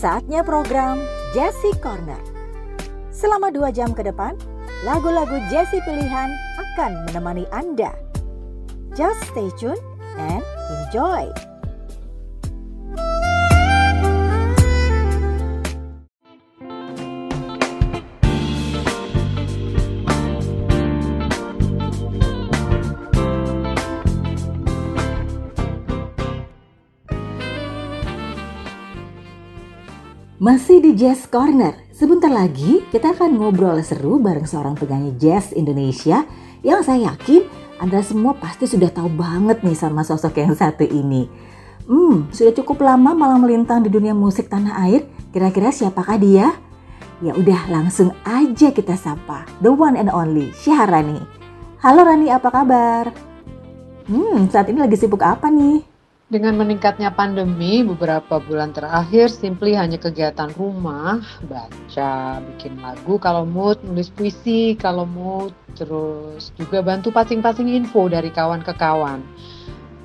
Saatnya program Jesse Corner. Selama dua jam ke depan, lagu-lagu Jesse pilihan akan menemani Anda. Just stay tuned and enjoy. Masih di Jazz Corner. Sebentar lagi kita akan ngobrol seru bareng seorang penyanyi jazz Indonesia yang saya yakin Anda semua pasti sudah tahu banget nih sama sosok yang satu ini. Hmm, sudah cukup lama malah melintang di dunia musik tanah air. Kira-kira siapakah dia? Ya udah langsung aja kita sapa. The one and only Syaharani. Halo Rani, apa kabar? Hmm, saat ini lagi sibuk apa nih? Dengan meningkatnya pandemi beberapa bulan terakhir, Simply hanya kegiatan rumah, baca, bikin lagu, kalau mood nulis puisi, kalau mood terus juga bantu passing-passing info dari kawan ke kawan.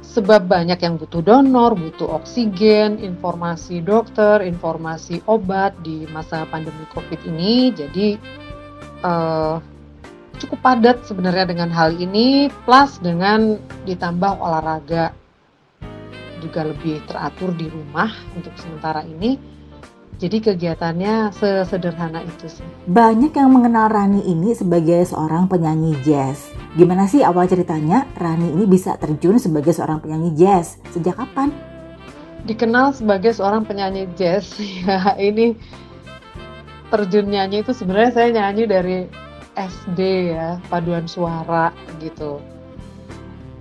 Sebab banyak yang butuh donor, butuh oksigen, informasi dokter, informasi obat di masa pandemi COVID ini, jadi uh, cukup padat sebenarnya dengan hal ini, plus dengan ditambah olahraga juga lebih teratur di rumah untuk sementara ini. Jadi kegiatannya sesederhana itu sih. Banyak yang mengenal Rani ini sebagai seorang penyanyi jazz. Gimana sih awal ceritanya Rani ini bisa terjun sebagai seorang penyanyi jazz? Sejak kapan? Dikenal sebagai seorang penyanyi jazz, ya ini terjun nyanyi itu sebenarnya saya nyanyi dari SD ya, paduan suara gitu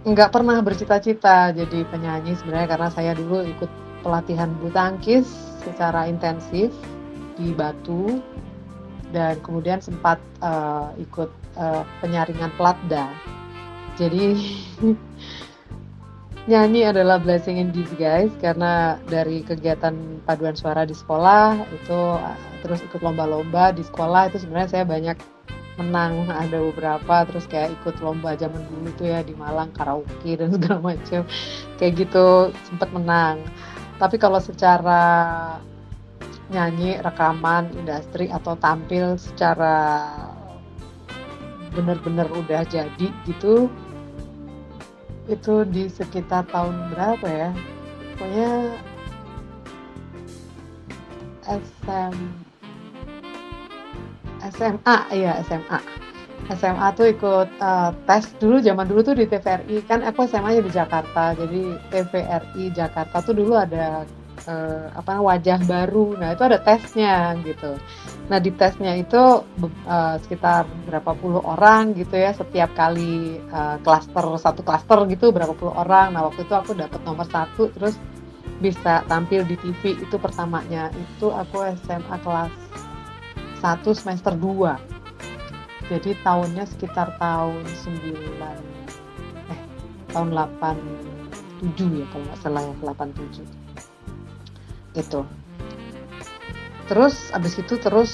nggak pernah bercita-cita jadi penyanyi sebenarnya karena saya dulu ikut pelatihan bulu tangkis secara intensif di Batu dan kemudian sempat uh, ikut uh, penyaringan platda. Jadi nyanyi adalah blessing in disguise karena dari kegiatan paduan suara di sekolah itu uh, terus ikut lomba-lomba di sekolah itu sebenarnya saya banyak menang ada beberapa terus kayak ikut lomba zaman dulu tuh ya di Malang karaoke dan segala macam kayak gitu sempat menang. Tapi kalau secara nyanyi rekaman industri atau tampil secara bener-bener udah jadi gitu itu di sekitar tahun berapa ya? Pokoknya SM SMA ya SMA SMA tuh ikut uh, tes dulu zaman dulu tuh di TVRI kan aku SMA nya di Jakarta jadi TVRI Jakarta tuh dulu ada uh, apa wajah baru. Nah itu ada tesnya gitu. Nah di tesnya itu uh, sekitar berapa puluh orang gitu ya setiap kali klaster uh, satu klaster gitu berapa puluh orang. Nah waktu itu aku dapat nomor satu terus bisa tampil di TV itu pertamanya. Itu aku SMA kelas satu semester 2 jadi tahunnya sekitar tahun 9 eh tahun 87 ya kalau nggak salah ya 87 itu terus abis itu terus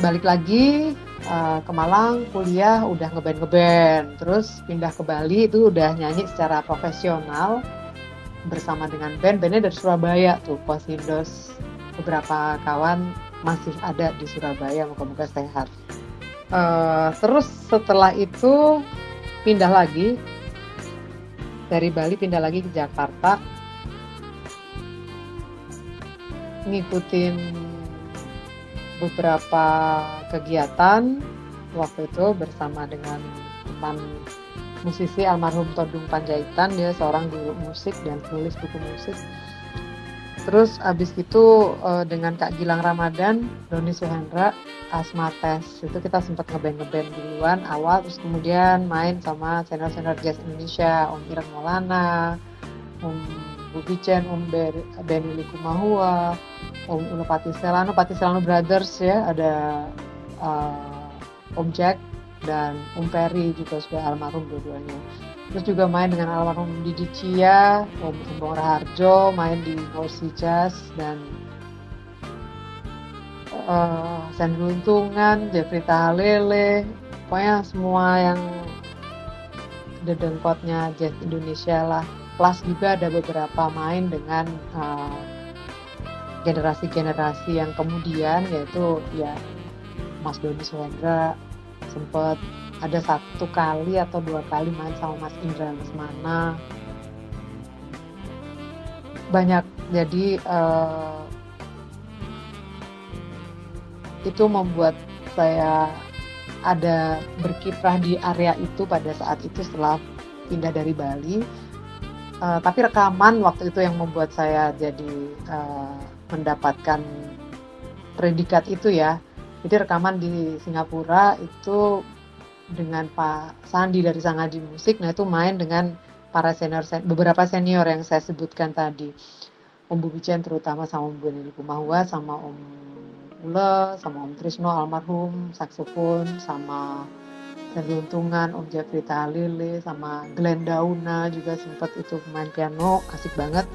balik lagi uh, ke Malang kuliah udah ngeband ngeband terus pindah ke Bali itu udah nyanyi secara profesional bersama dengan band bandnya dari Surabaya tuh Posindos beberapa kawan masih ada di Surabaya moga-moga sehat. Uh, terus setelah itu pindah lagi. Dari Bali pindah lagi ke Jakarta. Ngikutin beberapa kegiatan. Waktu itu bersama dengan teman musisi almarhum Todung Panjaitan. Dia seorang guru musik dan penulis buku musik terus abis itu uh, dengan Kak Gilang Ramadan, Doni Suhendra, Asma Tes. Itu kita sempat ngeband ngeband duluan awal terus kemudian main sama channel-channel jazz Indonesia Om Irang Maulana, Om Bubi Chen, Om Benny Likumahua, Om Uno Selano, Pati Selano Brothers ya ada uh, Om Jack dan Om Perry juga sudah almarhum dua-duanya terus juga main dengan almarhum Didi Cia, Embong Raharjo, main di Norsi Jazz dan uh, Sandro Untungan, Jeffrey Tahalele, pokoknya semua yang dedengkotnya jazz Indonesia lah. Plus juga ada beberapa main dengan uh, generasi-generasi yang kemudian yaitu ya Mas Doni Suhendra sempat ada satu kali atau dua kali main sama Mas Indra Lesmana banyak jadi uh, itu membuat saya ada berkiprah di area itu pada saat itu setelah pindah dari Bali. Uh, tapi rekaman waktu itu yang membuat saya jadi uh, mendapatkan predikat itu ya. Jadi rekaman di Singapura itu dengan Pak Sandi dari Sangadi Musik nah itu main dengan para senior beberapa senior yang saya sebutkan tadi Om Bu Bijen terutama sama Om Bu Nili Kumahua sama Om Ule sama Om Trisno almarhum saksofon sama Untungan, Om Jeffrey Talile, sama Glenn Dauna juga sempat itu main piano, asik banget.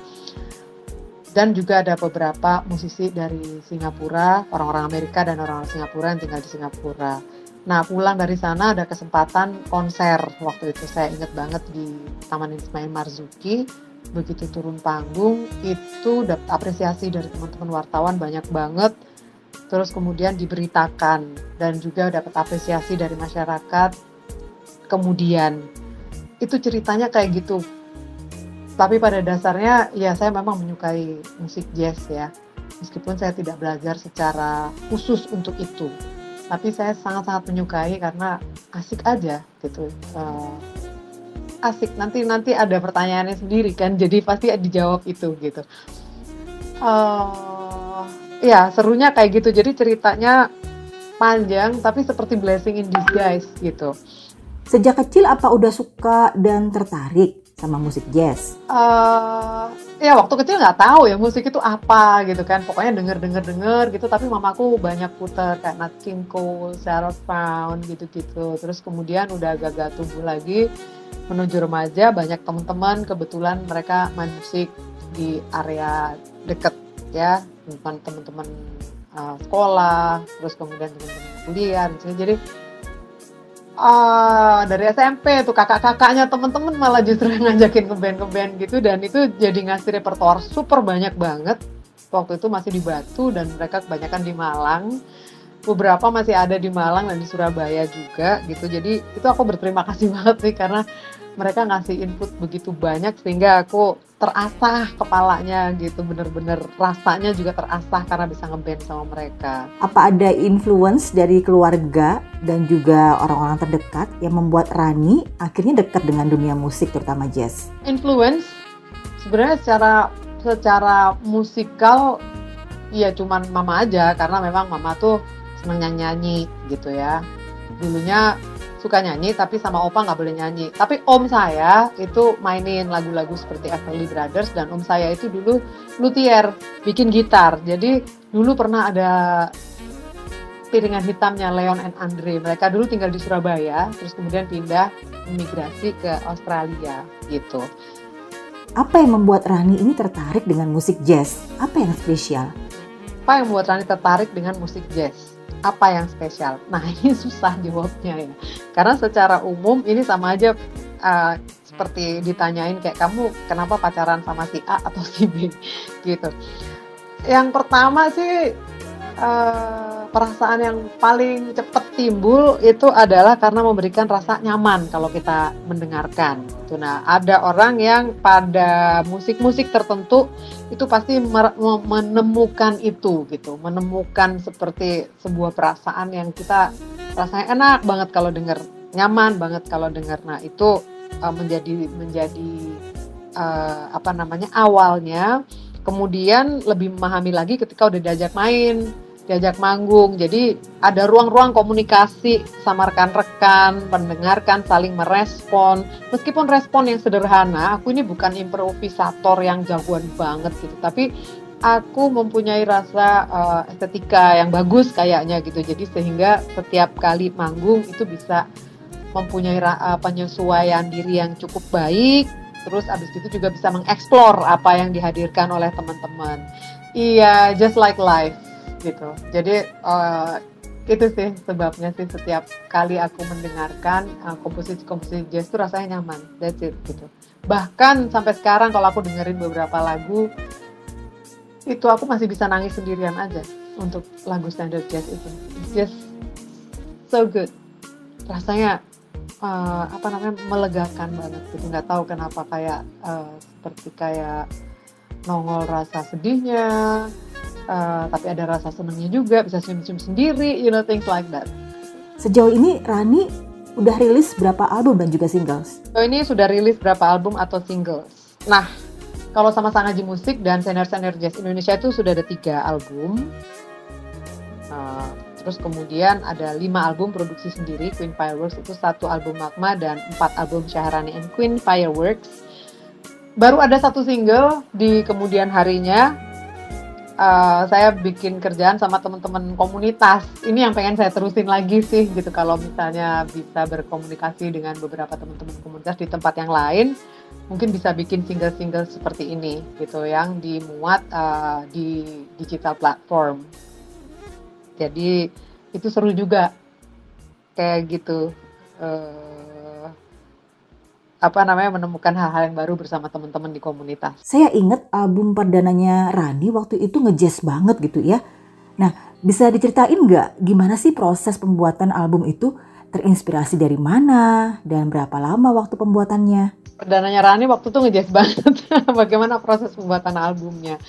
Dan juga ada beberapa musisi dari Singapura, orang-orang Amerika dan orang-orang Singapura yang tinggal di Singapura. Nah pulang dari sana ada kesempatan konser. Waktu itu saya ingat banget di Taman Ismail Marzuki. Begitu turun panggung itu dapat apresiasi dari teman-teman wartawan banyak banget. Terus kemudian diberitakan dan juga dapat apresiasi dari masyarakat kemudian. Itu ceritanya kayak gitu. Tapi pada dasarnya ya saya memang menyukai musik jazz ya. Meskipun saya tidak belajar secara khusus untuk itu tapi saya sangat-sangat menyukai karena asik aja gitu. Uh, asik. Nanti nanti ada pertanyaannya sendiri kan jadi pasti dijawab itu gitu. Uh, ya serunya kayak gitu. Jadi ceritanya panjang tapi seperti blessing in disguise gitu. Sejak kecil apa udah suka dan tertarik sama musik jazz? Uh, ya waktu kecil nggak tahu ya musik itu apa gitu kan. Pokoknya denger denger denger gitu. Tapi mamaku banyak puter kayak Nat King Cole, Sarah Brown gitu-gitu. Terus kemudian udah agak-agak tumbuh lagi menuju remaja banyak teman-teman kebetulan mereka main musik di area deket ya teman-teman uh, sekolah terus kemudian teman-teman kuliah jadi uh, dari SMP tuh kakak-kakaknya temen-temen malah justru ngajakin ke band ke band gitu. Dan itu jadi ngasih repertoar super banyak banget. Waktu itu masih di Batu dan mereka kebanyakan di Malang beberapa masih ada di Malang dan di Surabaya juga gitu. Jadi itu aku berterima kasih banget nih karena mereka ngasih input begitu banyak sehingga aku terasah kepalanya gitu bener-bener rasanya juga terasah karena bisa ngeband sama mereka. Apa ada influence dari keluarga dan juga orang-orang terdekat yang membuat Rani akhirnya dekat dengan dunia musik terutama jazz? Influence? Sebenarnya secara secara musikal ya cuman mama aja. Karena memang mama tuh seneng nyanyi-nyanyi gitu ya. Dulunya suka nyanyi tapi sama opa nggak boleh nyanyi. Tapi om saya itu mainin lagu-lagu seperti Everly Brothers dan om saya itu dulu luthier bikin gitar. Jadi dulu pernah ada piringan hitamnya Leon and Andre. Mereka dulu tinggal di Surabaya terus kemudian pindah imigrasi ke Australia gitu. Apa yang membuat Rani ini tertarik dengan musik jazz? Apa yang spesial? Apa yang membuat Rani tertarik dengan musik jazz apa yang spesial? Nah ini susah jawabnya ya, karena secara umum ini sama aja uh, seperti ditanyain kayak kamu kenapa pacaran sama si A atau si B gitu. Yang pertama sih uh, perasaan yang paling cepat timbul itu adalah karena memberikan rasa nyaman kalau kita mendengarkan. Gitu. Nah ada orang yang pada musik-musik tertentu itu pasti menemukan itu gitu, menemukan seperti sebuah perasaan yang kita rasanya enak banget kalau dengar, nyaman banget kalau dengar. Nah itu uh, menjadi menjadi uh, apa namanya awalnya, kemudian lebih memahami lagi ketika udah diajak main diajak manggung. Jadi ada ruang-ruang komunikasi sama rekan-rekan, mendengarkan, saling merespon. Meskipun respon yang sederhana, aku ini bukan improvisator yang jagoan banget gitu, tapi aku mempunyai rasa uh, estetika yang bagus kayaknya gitu. Jadi sehingga setiap kali manggung itu bisa mempunyai uh, penyesuaian diri yang cukup baik. Terus abis itu juga bisa mengeksplor apa yang dihadirkan oleh teman-teman. Iya, just like life gitu. Jadi uh, itu sih sebabnya sih setiap kali aku mendengarkan uh, komposisi-komposisi jazz itu rasanya nyaman. That's it gitu. Bahkan sampai sekarang kalau aku dengerin beberapa lagu itu aku masih bisa nangis sendirian aja untuk lagu standard jazz itu. It's just so good. Rasanya uh, apa namanya melegakan banget gitu. Nggak tahu kenapa kayak uh, seperti kayak nongol rasa sedihnya, uh, tapi ada rasa senangnya juga, bisa senyum-senyum sendiri, you know things like that. Sejauh ini Rani udah rilis berapa album dan juga singles? So ini sudah rilis berapa album atau singles. Nah, kalau sama Sangaji Musik dan Senior Senior Jazz Indonesia itu sudah ada tiga album. Uh, terus kemudian ada lima album produksi sendiri, Queen Fireworks itu satu album Magma dan empat album Syahrani and Queen Fireworks. Baru ada satu single di kemudian harinya. Uh, saya bikin kerjaan sama teman-teman komunitas. Ini yang pengen saya terusin lagi sih gitu. Kalau misalnya bisa berkomunikasi dengan beberapa teman-teman komunitas di tempat yang lain mungkin bisa bikin single-single seperti ini gitu yang dimuat uh, di digital platform. Jadi itu seru juga kayak gitu uh, apa namanya menemukan hal-hal yang baru bersama teman-teman di komunitas. Saya ingat album perdananya Rani waktu itu ngejazz banget gitu ya. Nah bisa diceritain nggak gimana sih proses pembuatan album itu? Terinspirasi dari mana dan berapa lama waktu pembuatannya? perdananya Rani waktu itu ngejazz banget bagaimana proses pembuatan albumnya.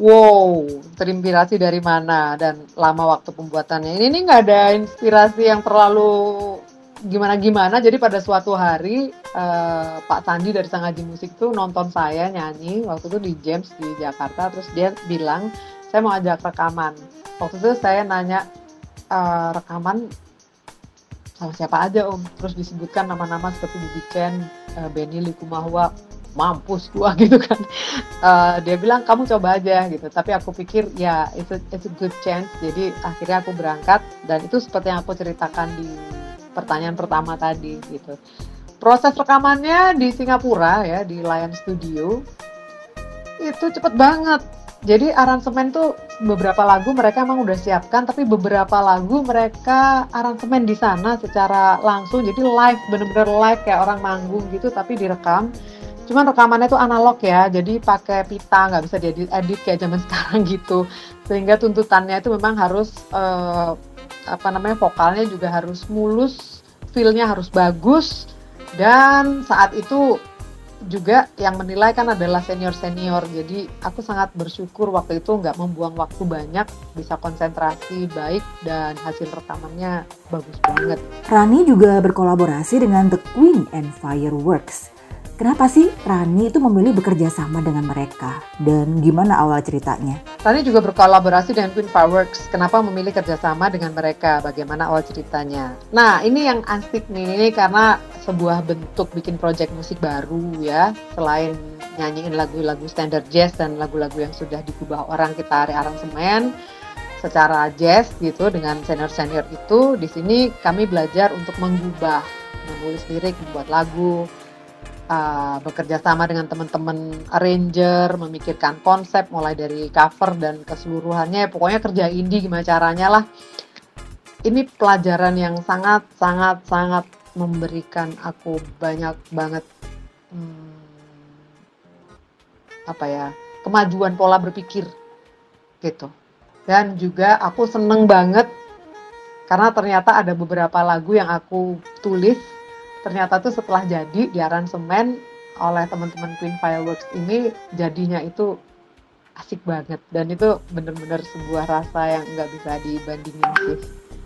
Wow, terinspirasi dari mana dan lama waktu pembuatannya. Ini nih nggak ada inspirasi yang terlalu gimana-gimana. Jadi pada suatu hari uh, Pak Sandi dari Sangaji Musik tuh nonton saya nyanyi waktu itu di James di Jakarta. Terus dia bilang saya mau ajak rekaman. Waktu itu saya nanya uh, rekaman sama siapa aja om. Terus disebutkan nama-nama seperti Bibi Chen, uh, Benny Likumahua mampus gua gitu kan. Uh, dia bilang kamu coba aja gitu. Tapi aku pikir ya itu it's a good chance. Jadi akhirnya aku berangkat dan itu seperti yang aku ceritakan di pertanyaan pertama tadi gitu. Proses rekamannya di Singapura ya di Lion Studio itu cepet banget. Jadi aransemen tuh beberapa lagu mereka emang udah siapkan, tapi beberapa lagu mereka aransemen di sana secara langsung. Jadi live, bener-bener live kayak orang manggung gitu, tapi direkam. Cuman rekamannya tuh analog ya, jadi pakai pita, nggak bisa diedit edit kayak zaman sekarang gitu. Sehingga tuntutannya itu memang harus uh, apa namanya vokalnya juga harus mulus, feelnya harus bagus, dan saat itu juga yang menilai kan adalah senior-senior. Jadi aku sangat bersyukur waktu itu nggak membuang waktu banyak, bisa konsentrasi baik dan hasil rekamannya bagus banget. Rani juga berkolaborasi dengan The Queen and Fireworks. Kenapa sih Rani itu memilih bekerja sama dengan mereka? Dan gimana awal ceritanya? Rani juga berkolaborasi dengan Queen Fireworks. Kenapa memilih kerjasama dengan mereka? Bagaimana awal ceritanya? Nah, ini yang asik nih, karena sebuah bentuk bikin project musik baru ya. Selain nyanyiin lagu-lagu standar jazz dan lagu-lagu yang sudah dikubah orang kita aransemen secara jazz gitu dengan senior-senior itu, di sini kami belajar untuk mengubah, menulis lirik, membuat lagu, uh, bekerja sama dengan teman-teman arranger, memikirkan konsep mulai dari cover dan keseluruhannya. Pokoknya kerja indie gimana caranya lah. Ini pelajaran yang sangat sangat sangat memberikan aku banyak banget hmm, apa ya kemajuan pola berpikir gitu. Dan juga aku seneng banget karena ternyata ada beberapa lagu yang aku tulis ternyata tuh setelah jadi di aransemen oleh teman-teman Queen Fireworks ini jadinya itu asik banget dan itu bener-bener sebuah rasa yang nggak bisa dibandingin sih.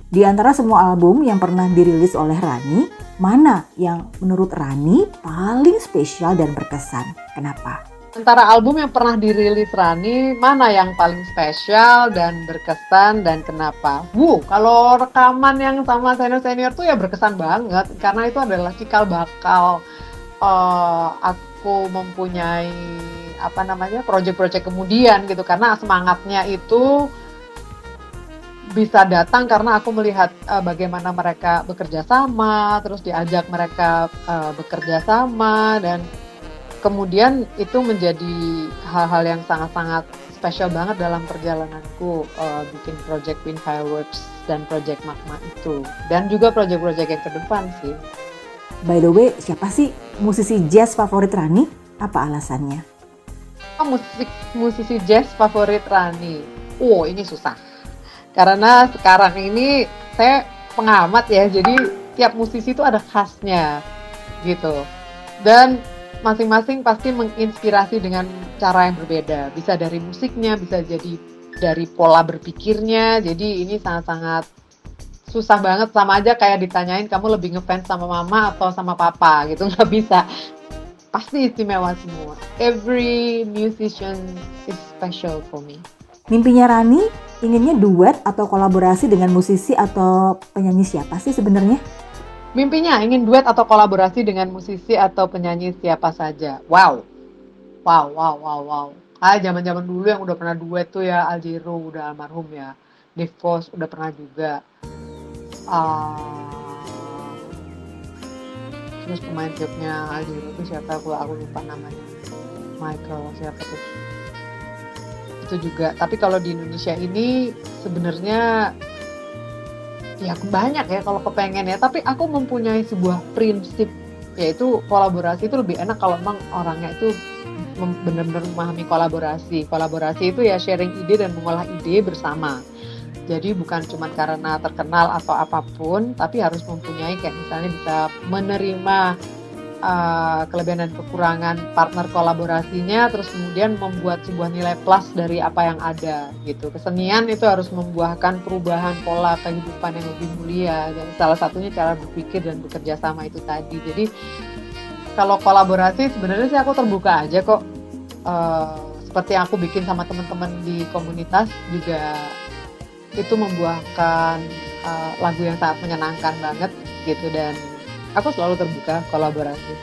Di antara semua album yang pernah dirilis oleh Rani, mana yang menurut Rani paling spesial dan berkesan? Kenapa? Antara album yang pernah dirilis Rani mana yang paling spesial dan berkesan dan kenapa? Wuh, kalau rekaman yang sama senior senior tuh ya berkesan banget karena itu adalah cikal bakal uh, aku mempunyai apa namanya project-project kemudian gitu karena semangatnya itu bisa datang karena aku melihat uh, bagaimana mereka bekerja sama, terus diajak mereka uh, bekerja sama dan kemudian itu menjadi hal-hal yang sangat-sangat spesial banget dalam perjalananku uh, bikin project Queen Fireworks dan project Magma itu dan juga project-project yang ke depan sih. By the way, siapa sih musisi jazz favorit Rani? Apa alasannya? musik musisi jazz favorit Rani. Oh, ini susah. Karena sekarang ini saya pengamat ya, jadi tiap musisi itu ada khasnya gitu. Dan masing-masing pasti menginspirasi dengan cara yang berbeda. Bisa dari musiknya, bisa jadi dari pola berpikirnya. Jadi ini sangat-sangat susah banget sama aja kayak ditanyain kamu lebih ngefans sama mama atau sama papa gitu nggak bisa pasti istimewa semua. Every musician is special for me. Mimpinya Rani inginnya duet atau kolaborasi dengan musisi atau penyanyi siapa sih sebenarnya? Mimpinya ingin duet atau kolaborasi dengan musisi atau penyanyi siapa saja. Wow. Wow, wow, wow, wow. Ah, zaman-zaman dulu yang udah pernah duet tuh ya Aljiro udah almarhum ya. Devos udah pernah juga. Uh, terus pemain klubnya Aldino itu siapa aku aku lupa namanya Michael siapa tuh itu juga tapi kalau di Indonesia ini sebenarnya ya banyak ya kalau kepengen ya. Tapi aku mempunyai sebuah prinsip yaitu kolaborasi itu lebih enak kalau memang orangnya itu benar-benar memahami kolaborasi. Kolaborasi itu ya sharing ide dan mengolah ide bersama. Jadi bukan cuma karena terkenal atau apa pun, tapi harus mempunyai kayak misalnya bisa menerima uh, kelebihan dan kekurangan partner kolaborasinya, terus kemudian membuat sebuah nilai plus dari apa yang ada gitu. Kesenian itu harus membuahkan perubahan pola kehidupan yang lebih mulia. Dan salah satunya cara berpikir dan bekerja sama itu tadi. Jadi kalau kolaborasi sebenarnya sih aku terbuka aja kok. Uh, seperti yang aku bikin sama teman-teman di komunitas juga itu membuahkan uh, lagu yang sangat menyenangkan banget gitu dan aku selalu terbuka kolaborasi.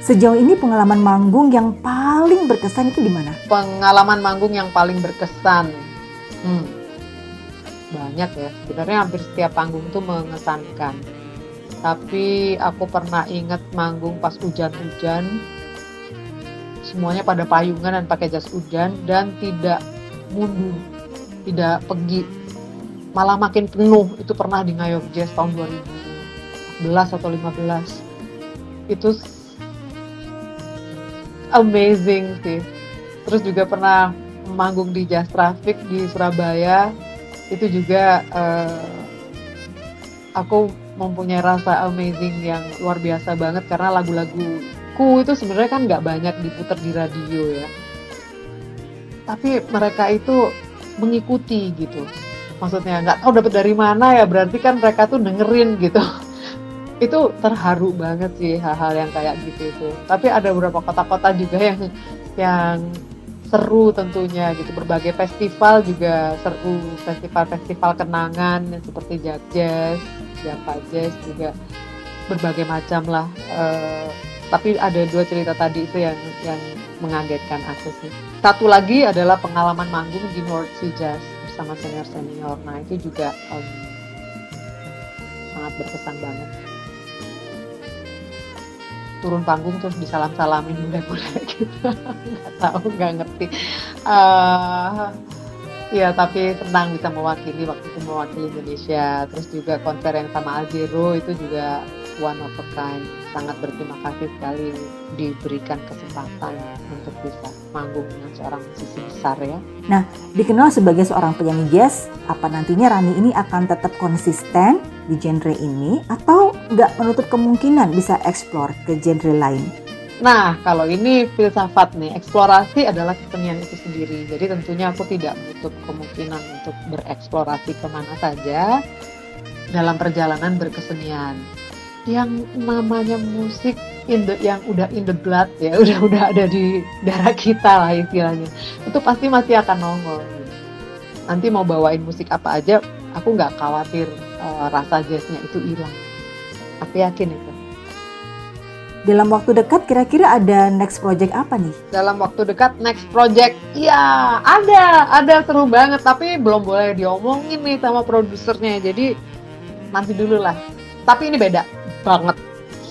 Sejauh ini pengalaman manggung yang paling berkesan itu di mana? Pengalaman manggung yang paling berkesan, hmm, banyak ya. Sebenarnya hampir setiap panggung itu mengesankan. Tapi aku pernah inget manggung pas hujan-hujan, semuanya pada payungan dan pakai jas hujan dan tidak mundur, tidak pergi malah makin penuh itu pernah di Ngayog Jazz tahun 2011 atau 15 itu amazing sih. Terus juga pernah manggung di Jazz Traffic di Surabaya. Itu juga uh, aku mempunyai rasa amazing yang luar biasa banget karena lagu-laguku itu sebenarnya kan nggak banyak diputar di radio ya. Tapi mereka itu mengikuti gitu. Maksudnya nggak tahu dapat dari mana ya berarti kan mereka tuh dengerin gitu itu terharu banget sih hal-hal yang kayak gitu itu. Tapi ada beberapa kota-kota juga yang yang seru tentunya gitu. Berbagai festival juga seru. Festival-festival kenangan seperti Jazz Jazz, Java Jazz juga berbagai macam lah uh, tapi ada dua cerita tadi itu yang yang mengagetkan aku sih. Satu lagi adalah pengalaman manggung di North Sea Jazz sama senior senior nah itu juga um, sangat berkesan banget turun panggung terus disalam salamin bule-bule gitu. Nggak tahu nggak ngerti. Uh, ya tapi senang bisa mewakili waktu itu mewakili Indonesia. Terus juga konser yang sama Alzero itu juga one of a kind sangat berterima kasih sekali diberikan kesempatan untuk bisa manggung dengan seorang musisi besar ya. Nah, dikenal sebagai seorang penyanyi jazz, apa nantinya Rani ini akan tetap konsisten di genre ini atau nggak menutup kemungkinan bisa eksplor ke genre lain? Nah, kalau ini filsafat nih, eksplorasi adalah kesenian itu sendiri. Jadi tentunya aku tidak menutup kemungkinan untuk bereksplorasi ke mana saja dalam perjalanan berkesenian yang namanya musik in the, yang udah in the blood ya udah udah ada di darah kita lah istilahnya. Itu pasti masih akan nongol. Nanti mau bawain musik apa aja aku nggak khawatir uh, rasa jazznya itu hilang. Aku yakin itu. Dalam waktu dekat kira-kira ada next project apa nih? Dalam waktu dekat next project, ya ada, ada seru banget. Tapi belum boleh diomongin nih sama produsernya. Jadi nanti dulu lah. Tapi ini beda, banget.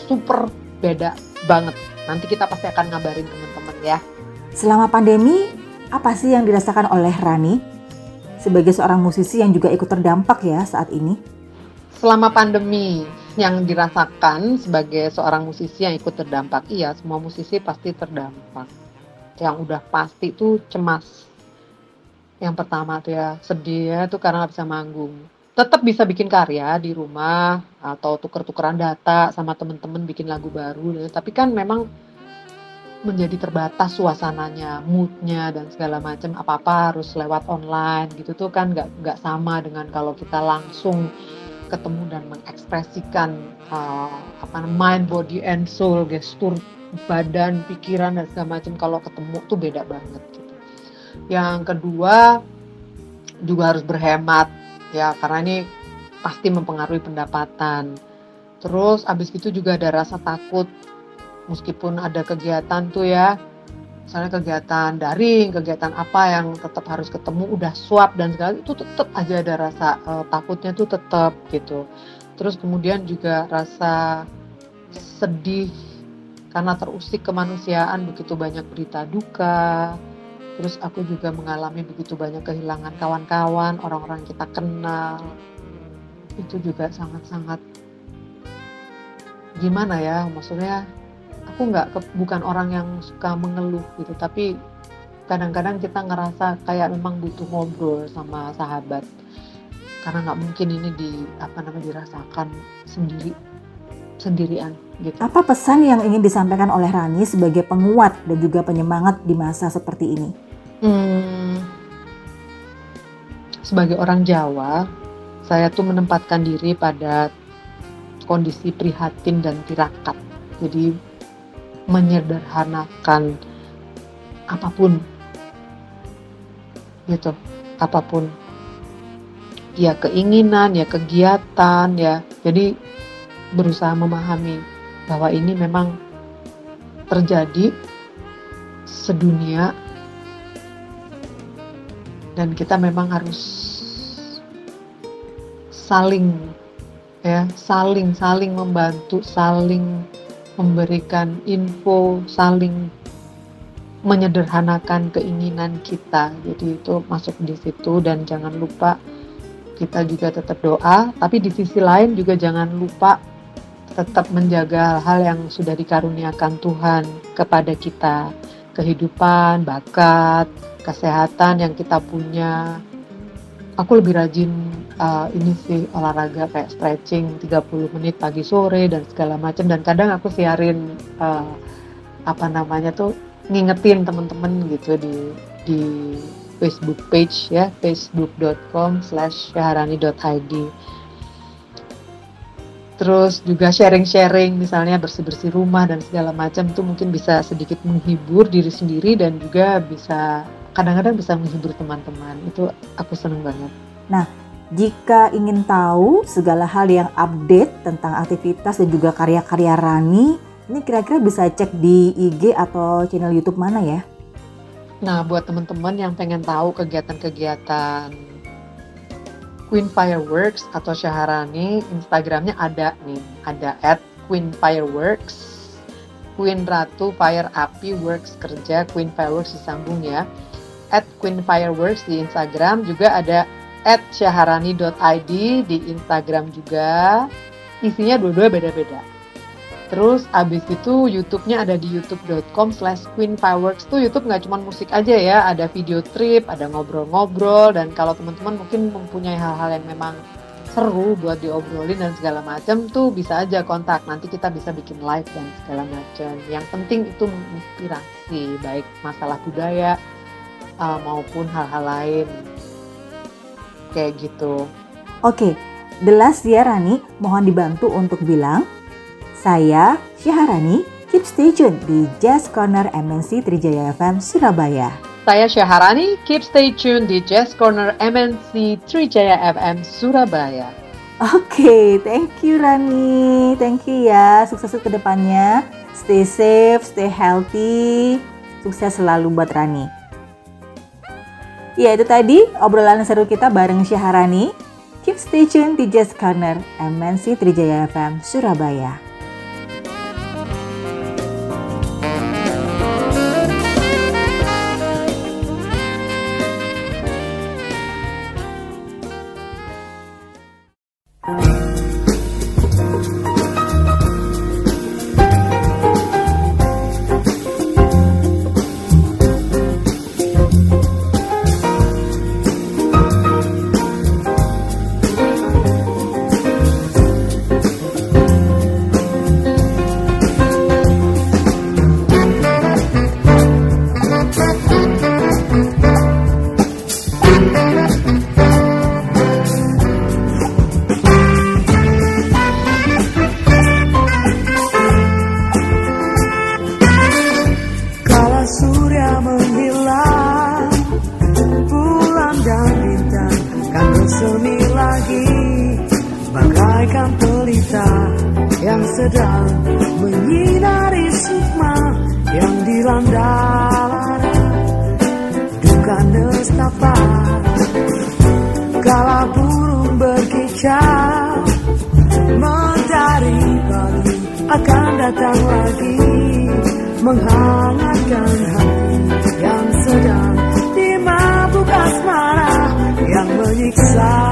Super beda banget. Nanti kita pasti akan ngabarin teman-teman ya. Selama pandemi apa sih yang dirasakan oleh Rani sebagai seorang musisi yang juga ikut terdampak ya saat ini? Selama pandemi yang dirasakan sebagai seorang musisi yang ikut terdampak iya semua musisi pasti terdampak. Yang udah pasti tuh cemas. Yang pertama tuh ya sedih ya tuh karena nggak bisa manggung. Tetap bisa bikin karya di rumah atau tuker-tukeran data sama temen-temen bikin lagu baru. Tapi kan memang menjadi terbatas suasananya, moodnya dan segala macam apa-apa harus lewat online gitu tuh kan nggak nggak sama dengan kalau kita langsung ketemu dan mengekspresikan uh, apa mind, body and soul, gestur badan, pikiran dan segala macam kalau ketemu tuh beda banget gitu. Yang kedua juga harus berhemat ya karena ini pasti mempengaruhi pendapatan. Terus abis itu juga ada rasa takut meskipun ada kegiatan tuh ya misalnya kegiatan daring, kegiatan apa yang tetap harus ketemu udah swab dan segala itu tetap aja ada rasa uh, takutnya tuh tetap gitu. Terus kemudian juga rasa sedih karena terusik kemanusiaan begitu banyak berita duka. Terus aku juga mengalami begitu banyak kehilangan kawan-kawan, orang-orang kita kenal. Itu juga sangat-sangat gimana ya, maksudnya aku nggak bukan orang yang suka mengeluh gitu tapi kadang-kadang kita ngerasa kayak memang butuh ngobrol sama sahabat karena nggak mungkin ini di apa namanya dirasakan sendiri sendirian gitu. Apa pesan yang ingin disampaikan oleh Rani sebagai penguat dan juga penyemangat di masa seperti ini? Hmm, sebagai orang Jawa, saya tuh menempatkan diri pada kondisi prihatin dan tirakat. Jadi menyederhanakan apa pun. Gitu apa pun. Ya keinginan ya kegiatan ya. Jadi berusaha memahami bahwa ini memang terjadi sedunia dan kita memang harus saling ya saling saling membantu saling memberikan info, saling menyederhanakan keinginan kita. Jadi itu masuk di situ dan jangan lupa kita juga tetap doa, tapi di sisi lain juga jangan lupa tetap menjaga hal yang sudah dikaruniakan Tuhan kepada kita, kehidupan, bakat, kesehatan yang kita punya. Aku lebih rajin uh, ini sih olahraga kayak stretching 30 menit pagi sore dan segala macam dan kadang aku siarin uh, apa namanya tuh ngingetin temen-temen gitu di di Facebook page ya facebook.com slash syaharani.id terus juga sharing-sharing misalnya bersih-bersih rumah dan segala macam tuh mungkin bisa sedikit menghibur diri sendiri dan juga bisa kadang-kadang bisa menghibur teman-teman. Itu aku seneng banget. Nah jika ingin tahu segala hal yang update tentang aktivitas dan juga karya-karya Rani, ini kira-kira bisa cek di IG atau channel YouTube mana ya? Nah, buat teman-teman yang pengen tahu kegiatan-kegiatan Queen Fireworks atau Syaharani, Instagramnya ada nih, ada at Queen Fireworks, Queen Ratu Fire Api Works kerja, Queen Fireworks disambung ya, at Queen Fireworks di Instagram juga ada at syaharani.id di Instagram juga. Isinya dua-dua beda-beda. Terus abis itu YouTube-nya ada di youtube.com slash queenfireworks tuh YouTube nggak cuma musik aja ya, ada video trip, ada ngobrol-ngobrol, dan kalau teman-teman mungkin mempunyai hal-hal yang memang seru buat diobrolin dan segala macam tuh bisa aja kontak nanti kita bisa bikin live dan segala macam yang penting itu menginspirasi baik masalah budaya uh, maupun hal-hal lain kayak gitu. Oke, The Last ya Rani, mohon dibantu untuk bilang, saya Syaharani, keep stay tune di Jazz Corner MNC Trijaya FM Surabaya. Saya Syaharani, keep stay tune di Jazz Corner MNC Trijaya FM Surabaya. Oke, okay, thank you Rani. Thank you ya. Sukses ke depannya. Stay safe, stay healthy. Sukses selalu buat Rani. Ya itu tadi obrolan seru kita bareng Syaharani. Keep stay tune di Jazz Corner MNC Trijaya FM Surabaya. sunyi lagi Bagaikan pelita yang sedang menyinari sukma yang dilanda Duka nestapa Kala burung berkicau mendari pagi akan datang lagi Menghangatkan hati. I.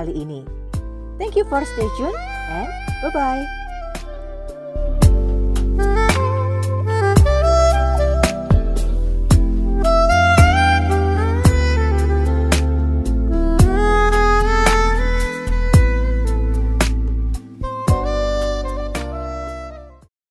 kali ini. Thank you for stay tuned and bye-bye.